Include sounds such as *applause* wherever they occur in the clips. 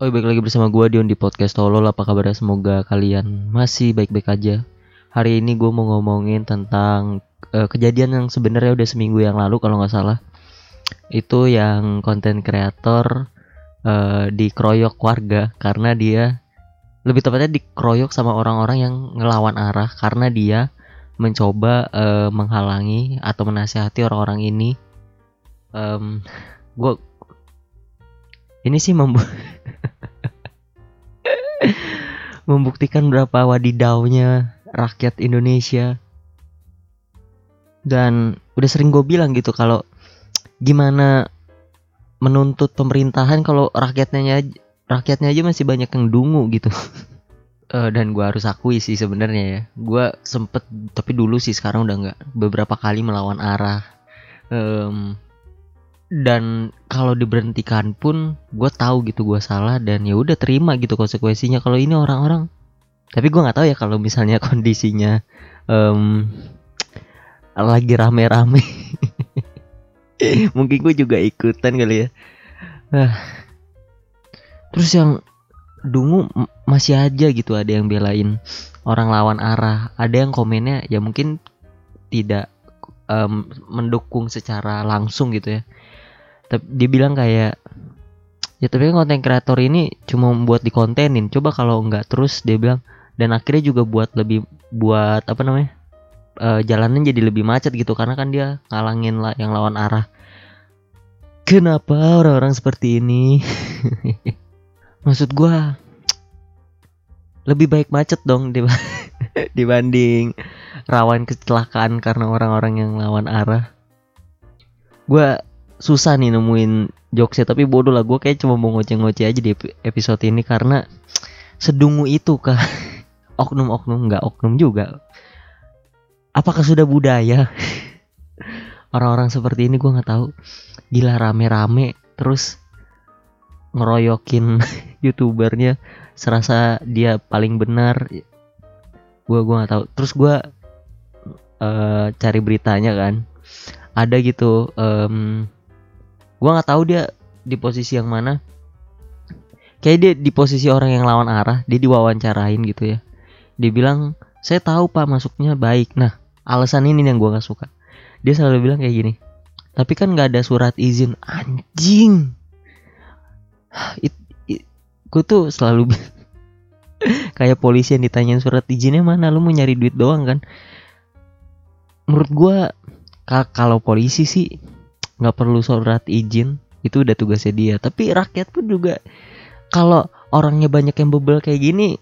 Oh, baik lagi bersama gue Dion di podcast Tolol. Apa kabarnya? Semoga kalian masih baik-baik aja. Hari ini gue mau ngomongin tentang uh, kejadian yang sebenarnya udah seminggu yang lalu kalau nggak salah. Itu yang konten kreator uh, dikeroyok warga karena dia lebih tepatnya dikeroyok sama orang-orang yang ngelawan arah karena dia mencoba uh, menghalangi atau menasihati orang-orang ini. Um, gue ini sih membuat membuktikan berapa wadidaunya rakyat Indonesia. Dan udah sering gue bilang gitu kalau gimana menuntut pemerintahan kalau rakyatnya rakyatnya aja masih banyak yang dungu gitu. Uh, *laughs* dan gue harus akui sih sebenarnya ya. Gue sempet tapi dulu sih sekarang udah nggak. Beberapa kali melawan arah. Um, dan kalau diberhentikan pun gue tahu gitu gue salah dan ya udah terima gitu konsekuensinya. Kalau ini orang-orang tapi gue nggak tahu ya kalau misalnya *laughs* kondisinya um, lagi rame-rame. *laughs* Mungkin gue juga ikutan kali ya. Nah, terus yang dungu masih aja gitu ada yang belain orang lawan arah. Ada yang komennya ya mungkin tidak um, mendukung secara langsung gitu ya tapi dia bilang kayak ya tapi kan konten kreator ini cuma buat dikontenin. Coba kalau nggak terus dia bilang. Dan akhirnya juga buat lebih buat apa namanya uh, jalanan jadi lebih macet gitu. Karena kan dia ngalangin lah yang lawan arah. Kenapa orang-orang seperti ini? *laughs* Maksud gua lebih baik macet dong *laughs* dibanding rawan kecelakaan karena orang-orang yang lawan arah. Gue susah nih nemuin jokesnya tapi bodoh lah gue kayak cuma mau ngoceh-ngoceh aja di episode ini karena sedungu itu kah *laughs* oknum-oknum nggak oknum juga. Apakah sudah budaya? *laughs* Orang-orang seperti ini gue nggak tahu. Gila rame-rame terus ngeroyokin *laughs* youtubernya serasa dia paling benar. Gue gue nggak tahu. Terus gue uh, cari beritanya kan. Ada gitu um, gue nggak tahu dia di posisi yang mana. Kayak dia di posisi orang yang lawan arah dia diwawancarain gitu ya. Dia bilang saya tahu pak masuknya baik. Nah alasan ini yang gue nggak suka. Dia selalu bilang kayak gini tapi kan nggak ada surat izin. Anjing. It, it, gue tuh selalu *laughs* kayak polisi yang ditanyain surat izinnya mana lu mau nyari duit doang kan? Menurut gue kalau polisi sih nggak perlu surat izin itu udah tugasnya dia. Tapi rakyat pun juga kalau orangnya banyak yang bebel kayak gini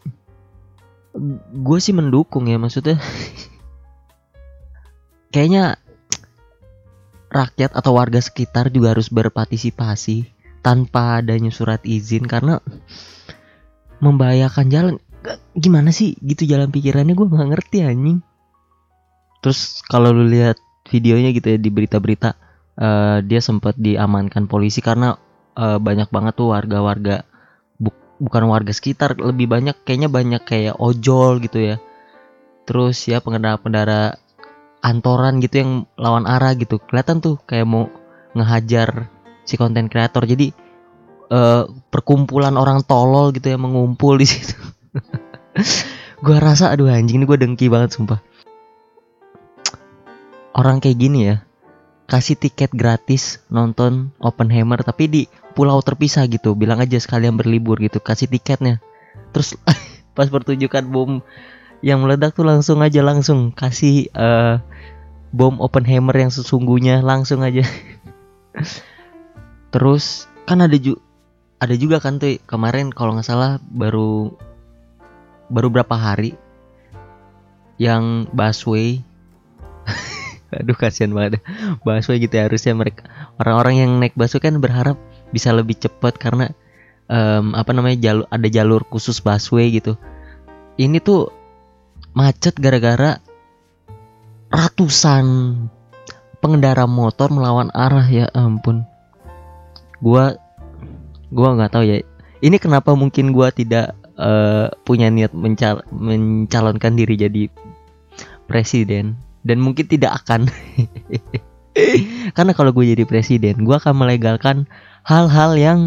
gue sih mendukung ya maksudnya. *laughs* Kayaknya rakyat atau warga sekitar juga harus berpartisipasi tanpa adanya surat izin karena membahayakan jalan. Gimana sih gitu jalan pikirannya? Gue nggak ngerti anjing. Terus kalau lu lihat videonya gitu ya di berita-berita uh, dia sempat diamankan polisi karena uh, banyak banget tuh warga-warga bu bukan warga sekitar lebih banyak kayaknya banyak kayak ojol gitu ya. Terus ya pengendara-pengendara antoran gitu yang lawan arah gitu kelihatan tuh kayak mau ngehajar si konten kreator. Jadi uh, perkumpulan orang tolol gitu yang mengumpul di situ. *laughs* Gue rasa aduh anjing ini gue dengki banget sumpah. Orang kayak gini ya kasih tiket gratis nonton open hammer tapi di pulau terpisah gitu. Bilang aja sekalian berlibur gitu kasih tiketnya. Terus *laughs* pas pertunjukan bom yang meledak tuh langsung aja langsung kasih uh, bom open hammer yang sesungguhnya langsung aja. *laughs* Terus kan ada juga ada juga kan tuh kemarin kalau nggak salah baru baru berapa hari yang busway aduh kasihan banget busway gitu ya harusnya mereka orang-orang yang naik busway kan berharap bisa lebih cepat karena um, apa namanya jalur ada jalur khusus busway gitu. Ini tuh macet gara-gara ratusan pengendara motor melawan arah ya ampun. Gua gua nggak tahu ya ini kenapa mungkin gua tidak uh, punya niat mencal mencalonkan diri jadi presiden dan mungkin tidak akan. *laughs* Karena kalau gue jadi presiden gue akan melegalkan hal-hal yang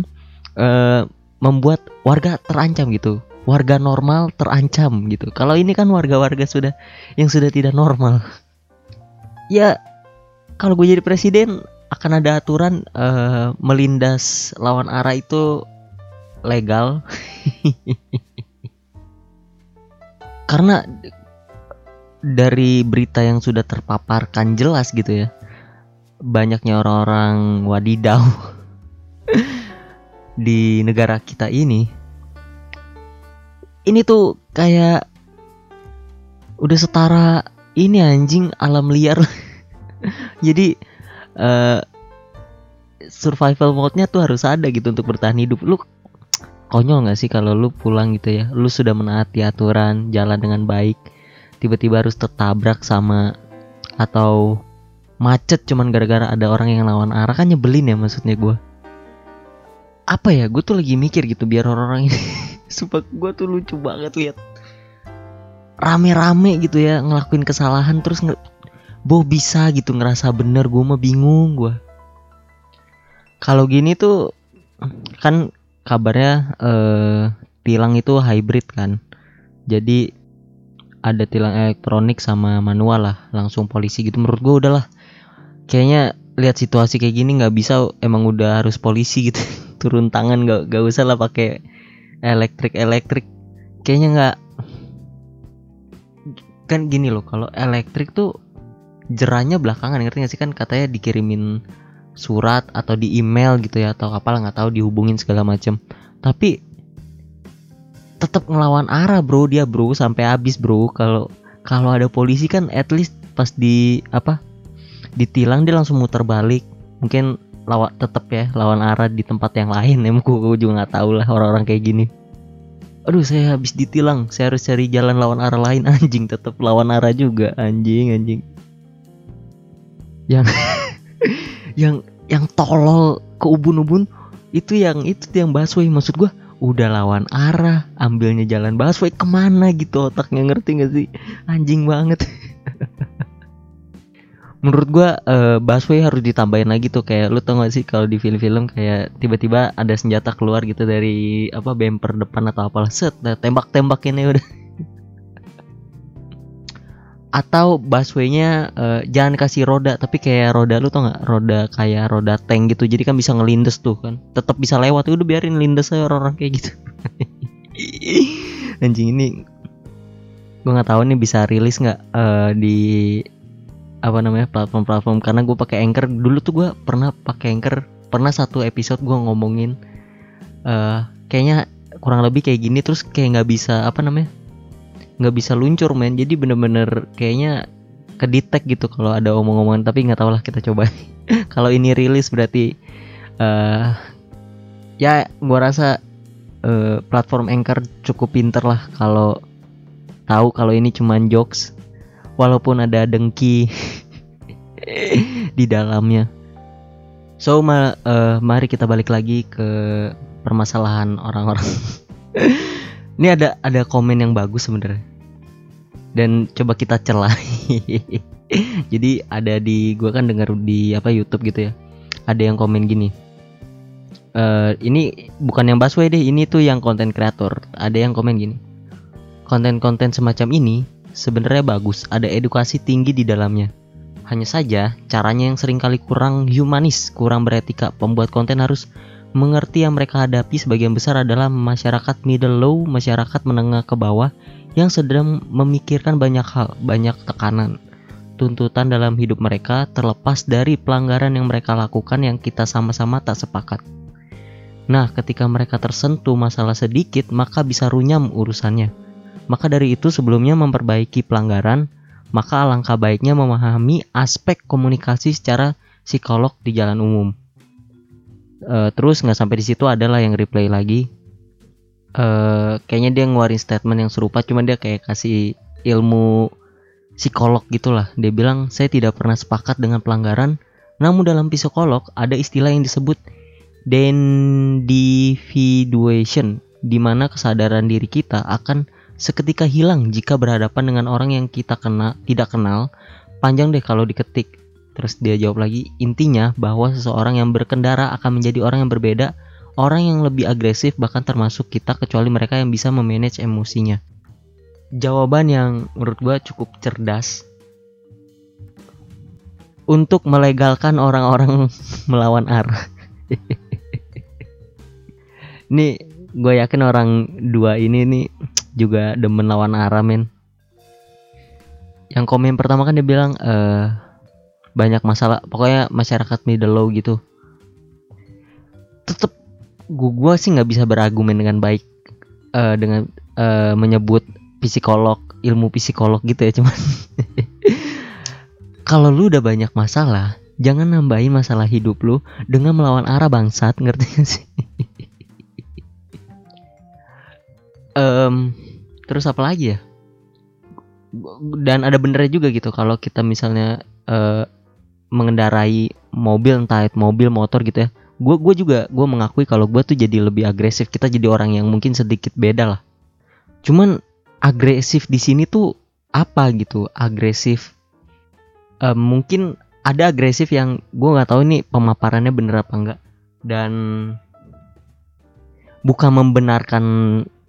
uh, membuat warga terancam gitu. Warga normal terancam gitu. Kalau ini kan warga-warga sudah yang sudah tidak normal. Ya kalau gue jadi presiden akan ada aturan uh, melindas lawan arah itu legal. *laughs* Karena dari berita yang sudah terpaparkan jelas gitu ya banyaknya orang-orang wadidau *laughs* di negara kita ini ini tuh kayak udah setara ini anjing alam liar. *laughs* Jadi uh, survival mode-nya tuh harus ada gitu untuk bertahan hidup. Lu konyol nggak sih kalau lu pulang gitu ya? Lu sudah menaati aturan jalan dengan baik tiba-tiba harus tertabrak sama atau macet cuman gara-gara ada orang yang lawan arah kan nyebelin ya maksudnya gue apa ya gue tuh lagi mikir gitu biar orang-orang ini *laughs* sumpah gue tuh lucu banget lihat. Rame-rame gitu ya ngelakuin kesalahan terus nge boh bisa gitu ngerasa bener gue mah bingung gue kalau gini tuh kan kabarnya eh, tilang itu hybrid kan. Jadi ada tilang elektronik sama manual lah langsung polisi gitu. Menurut gue udahlah. Kayaknya lihat situasi kayak gini nggak bisa emang udah harus polisi gitu. *laughs* Turun tangan nggak nggak usah lah pakai elektrik elektrik. Kayaknya nggak. Kan gini loh kalau elektrik tuh jerahnya belakangan ngerti gak sih? Kan katanya dikirimin surat atau di email gitu ya atau apalah nggak tahu dihubungin segala macam tapi tetap ngelawan arah bro. Dia bro sampai habis bro. Kalau kalau ada polisi kan at least pas di apa ditilang dia langsung muter balik. Mungkin lawan tetap ya lawan arah di tempat yang lain. *laughs* Emang gue juga nggak tahu lah orang-orang kayak gini. Aduh saya habis ditilang. Saya harus cari jalan lawan arah lain. *laughs* Anjing tetap lawan arah juga. Anjing anjing. Yang *laughs* yang yang tolol ke ubun-ubun itu yang itu yang busway maksud gue udah lawan arah ambilnya jalan busway ke mana gitu otaknya ngerti gak sih? Anjing banget. *laughs* Menurut gua uh, busway harus ditambahin lagi tuh kayak lu tau gak sih kalau di film-film kayak tiba-tiba ada senjata keluar gitu dari apa bumper depan atau apalah set nah, tembak-tembak ini udah atau busway-nya uh, jangan kasih roda tapi kayak roda lu tau nggak? Roda kayak roda tank gitu. Jadi kan bisa ngelindes tuh kan. Tetap bisa lewat. Udah biarin lindes aja orang-orang kayak gitu. *laughs* Anjing ini gue nggak tahu nih bisa rilis nggak uh, di apa namanya platform-platform. Karena gue pakai anchor. Dulu tuh gue pernah pakai anchor. Pernah satu episode gue ngomongin uh, kayaknya kurang lebih kayak gini. Terus kayak nggak bisa apa namanya nggak bisa luncur men. Jadi bener-bener kayaknya kedetek gitu kalau ada omong-omongan tapi nggak tahu lah kita coba. *laughs* Kalau ini rilis berarti uh, ya gua rasa uh, platform Anchor cukup pinter lah kalau tahu kalau ini cuman jokes walaupun ada dengki *laughs* di dalamnya. So ma uh, mari kita balik lagi ke permasalahan orang-orang *laughs* ini ada ada komen yang bagus sebenarnya. Dan coba kita celah *laughs* jadi ada di gue kan dengar di apa YouTube gitu ya. Ada yang komen gini. Uh, ini bukan yang busway deh ini tuh yang konten kreator. Ada yang komen gini. Konten-konten semacam ini sebenarnya bagus ada edukasi tinggi di dalamnya. Hanya saja caranya yang sering kali kurang humanis kurang beretika. Pembuat konten harus mengerti yang mereka hadapi sebagian besar adalah masyarakat middle low masyarakat menengah ke bawah yang sedang memikirkan banyak hal, banyak tekanan, tuntutan dalam hidup mereka terlepas dari pelanggaran yang mereka lakukan yang kita sama-sama tak sepakat. Nah, ketika mereka tersentuh masalah sedikit, maka bisa runyam urusannya. Maka dari itu sebelumnya memperbaiki pelanggaran, maka alangkah baiknya memahami aspek komunikasi secara psikolog di jalan umum. E, terus nggak sampai di situ adalah yang replay lagi. Uh, kayaknya dia ngeluarin statement yang serupa cuman dia kayak kasih ilmu psikolog gitulah. Dia bilang saya tidak pernah sepakat dengan pelanggaran namun dalam psikolog ada istilah yang disebut dendividuation di mana kesadaran diri kita akan seketika hilang jika berhadapan dengan orang yang kita kena tidak kenal. Panjang deh kalau diketik terus dia jawab lagi intinya bahwa seseorang yang berkendara akan menjadi orang yang berbeda orang yang lebih agresif bahkan termasuk kita kecuali mereka yang bisa memanage emosinya. Jawaban yang menurut gue cukup cerdas. Untuk melegalkan orang-orang *laughs* melawan arah *laughs* ini gue yakin orang dua ini nih juga demen lawan arah men. Yang komen pertama kan dia bilang eh banyak masalah pokoknya masyarakat middle low gitu. Tetep gua, gua sih nggak bisa berargumen dengan baik eh, dengan eh, menyebut psikolog ilmu psikolog gitu ya cuman *laughs* kalau lu udah banyak masalah jangan nambahin masalah hidup lu dengan melawan arah bangsat ngerti gak sih? *laughs* Em, terus apa lagi ya? Dan ada benernya juga gitu kalau kita misalnya eh, mengendarai mobil entah itu mobil motor gitu ya. Gue gue juga gue mengakui kalau gue tuh jadi lebih agresif. Kita jadi orang yang mungkin sedikit beda lah. Cuman agresif di sini tuh apa gitu? Agresif Eh, mungkin ada agresif yang gue nggak tahu nih pemaparannya bener apa enggak dan bukan membenarkan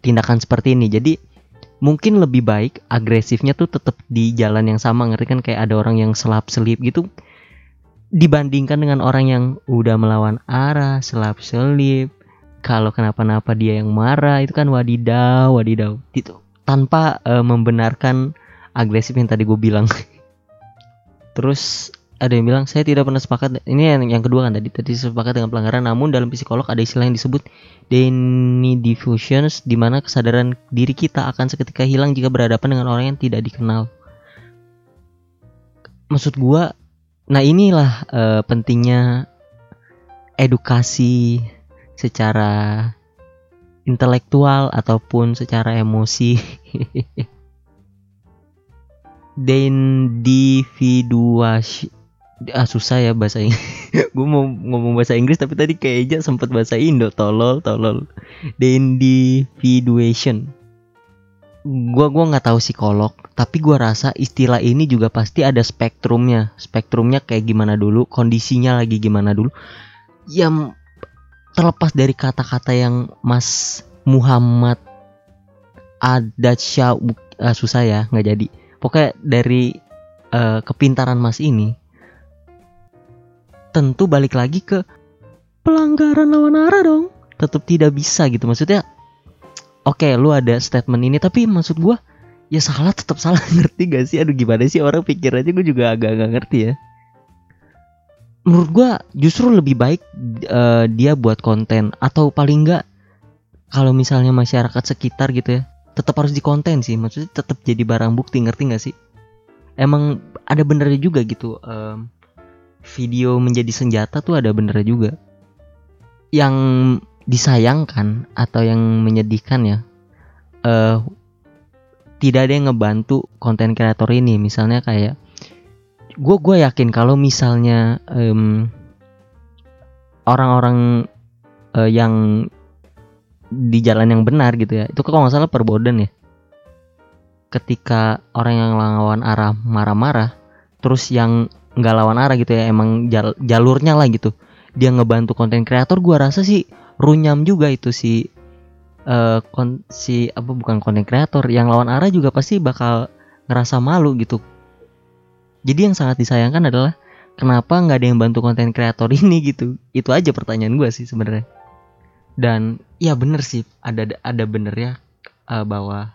tindakan seperti ini. Jadi mungkin lebih baik agresifnya tuh tetap di jalan yang sama ngerti kan? Kayak ada orang yang selap selip gitu dibandingkan dengan orang yang udah melawan arah selap selip kalau kenapa-napa dia yang marah itu kan wadidaw wadidaw. Gitu tanpa eh, membenarkan agresif yang tadi gue bilang. *laughs* Terus ada yang bilang saya tidak pernah sepakat. Ini yang, yang kedua kan tadi. Tadi sepakat dengan pelanggaran namun dalam psikolog ada istilah yang disebut diffusions di mana kesadaran diri kita akan seketika hilang jika berhadapan dengan orang yang tidak dikenal. Maksud gua nah inilah eh, pentingnya edukasi secara intelektual ataupun secara emosi. *laughs* Individuasi ah susah ya bahasa Inggris *laughs* gue mau ngomong bahasa Inggris tapi tadi kayaknya sempat bahasa Indo. Tolol tolol. Individuation gua gua nggak tahu psikolog tapi gua rasa istilah ini juga pasti ada spektrumnya. Spektrumnya kayak gimana dulu kondisinya lagi gimana dulu. Yang terlepas dari kata-kata yang Mas Muhammad Adatsya uh, susah ya nggak jadi. Pokoknya dari eh, kepintaran Mas ini tentu balik lagi ke pelanggaran lawan arah dong. Tetap tidak bisa gitu maksudnya oke lu ada statement ini tapi maksud gua ya salah tetap salah. *laughs* Ngerti gak sih? Aduh gimana sih orang pikir aja gue juga agak agak ngerti ya. Menurut gua justru lebih baik eh, dia buat konten atau paling enggak kalau misalnya masyarakat sekitar gitu ya tetap harus dikonten sih. Maksudnya tetap jadi barang bukti ngerti gak sih? Emang ada benernya juga gitu em, video menjadi senjata tuh ada benernya juga. Yang disayangkan atau yang menyedihkan ya eh tidak ada yang ngebantu konten kreator ini. Misalnya kayak gue gue yakin kalau misalnya em, orang-orang eh, yang di jalan yang benar gitu ya itu kalau nggak salah perboden ya? Ketika orang yang lawan arah marah-marah terus yang nggak lawan arah gitu ya emang jal- jalurnya lah gitu dia ngebantu konten kreator gua rasa sih runyam juga itu si eh kon- si apa bukan konten kreator. Yang lawan arah juga pasti bakal ngerasa malu gitu. Jadi yang sangat disayangkan adalah kenapa nggak ada yang bantu konten kreator *laughs* ini gitu? Itu aja pertanyaan gua sih sebenarnya. Dan ya bener sih ada ada benernya eh, bahwa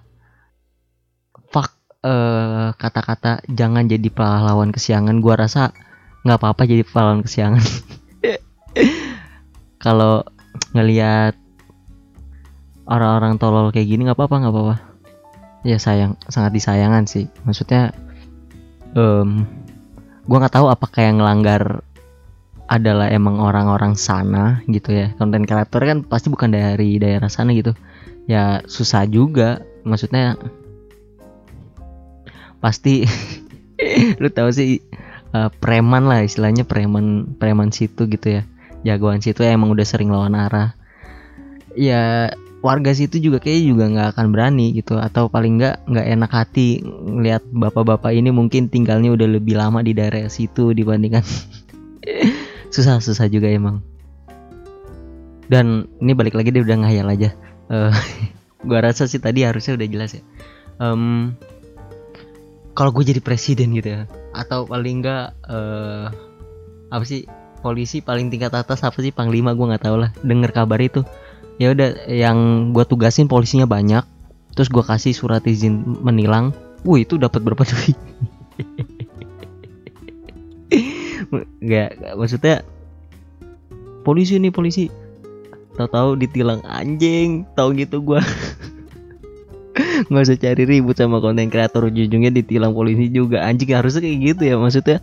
fuck eh, kata-kata jangan jadi pahlawan kesiangan gua rasa nggak apa-apa jadi pahlawan kesiangan. *laughs* Kalau ngelihat orang-orang tolol kayak gini nggak apa-apa nggak apa-apa. Ya sayang sangat disayangan sih. Maksudnya em gua nggak tahu apakah yang ngelanggar adalah emang orang-orang sana gitu ya. Konten kreator kan pasti bukan dari daerah sana gitu. Ya susah juga. Maksudnya pasti *laughs* lu tahu sih eh, preman lah istilahnya preman preman situ gitu ya jagoan situ ya emang udah sering lawan arah ya warga situ juga kayaknya juga nggak akan berani gitu atau paling nggak nggak enak hati ngelihat bapak-bapak ini mungkin tinggalnya udah lebih lama di daerah situ dibandingkan *laughs* susah susah juga emang. Dan ini balik lagi dia udah ngayal aja. Uh, *laughs* gua rasa sih tadi harusnya udah jelas ya. Um, kalau gue jadi presiden gitu ya atau paling enggak uh, apa sih polisi paling tingkat atas apa sih? Panglima gue nggak tahu lah. Denger kabar itu. Ya udah yang gue tugasin polisinya banyak. Terus gue kasih surat izin menilang. Wih itu dapat berapa *laughs* duit? Nggak maksudnya polisi nih polisi. Tahu-tahu ditilang anjing tahu gitu gue *laughs* nggak usah cari ribut sama konten kreator ujung-ujungnya ditilang polisi juga. Anjing harusnya kayak gitu ya maksudnya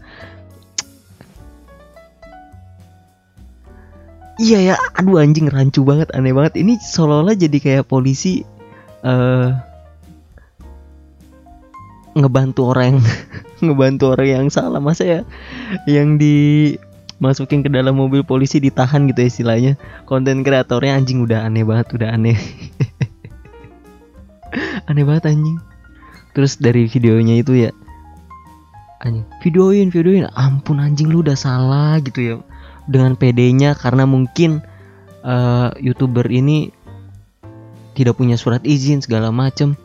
iya ya aduh anjing rancu banget aneh banget. Ini seolah-olah jadi kayak polisi uh, ngebantu orang *laughs* ngebantu orang yang salah. Masa ya yang di masukin ke dalam mobil polisi ditahan gitu ya istilahnya. Konten kreatornya anjing udah aneh banget udah aneh. *laughs* Aneh banget anjing. Terus dari videonya itu ya anjing videoin videoin. Ampun anjing lu udah salah gitu ya dengan PD-nya karena mungkin uh, youtuber ini tidak punya surat izin segala macem.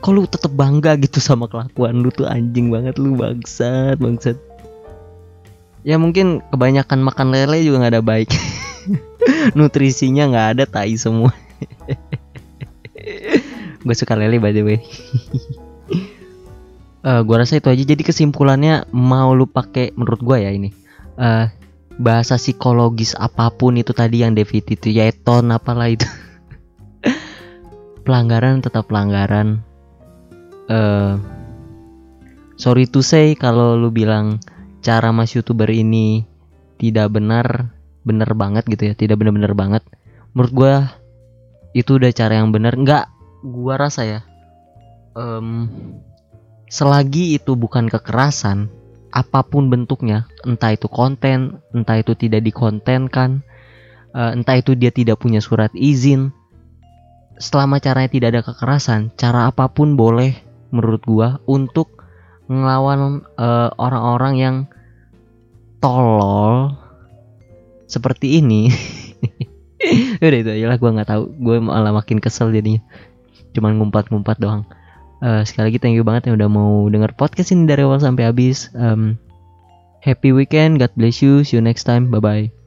Kok lu tetep bangga gitu sama kelakuan lu tuh anjing banget lu bangsat bangsat. Ya mungkin kebanyakan makan lele juga nggak ada baik. *laughs* Nutrisinya nggak ada tai semua. *laughs* Gue suka lele by the way. Uh, *laughs* gua rasa itu aja. Jadi kesimpulannya mau lu pakai menurut gua ya ini uh, bahasa psikologis apa pun itu tadi yang David itu yeton apalah itu. Pelanggaran tetap pelanggaran. Uh, sorry to say kalau lu bilang cara mas youtuber ini tidak benar benar banget gitu ya tidak benar-benar banget. Menurut gue itu udah cara yang benar. Nggak gua rasa ya um, selagi itu bukan kekerasan apa pun bentuknya, entah itu konten, entah itu tidak dikontenkan, uh, entah itu dia tidak punya surat izin. Selama caranya tidak ada kekerasan, cara apa pun boleh menurut gua untuk ngelawan uh, orang-orang yang tolol seperti ini. *laughs* Udah itu aja lah gua nggak tahu, gue malah makin kesel jadinya. Cuman ngumpat-ngumpat doang. Uh, sekali lagi thank you banget yang udah mau denger podcast ini dari awal sampai habis. Um, happy weekend, God bless you, see you next time, bye bye.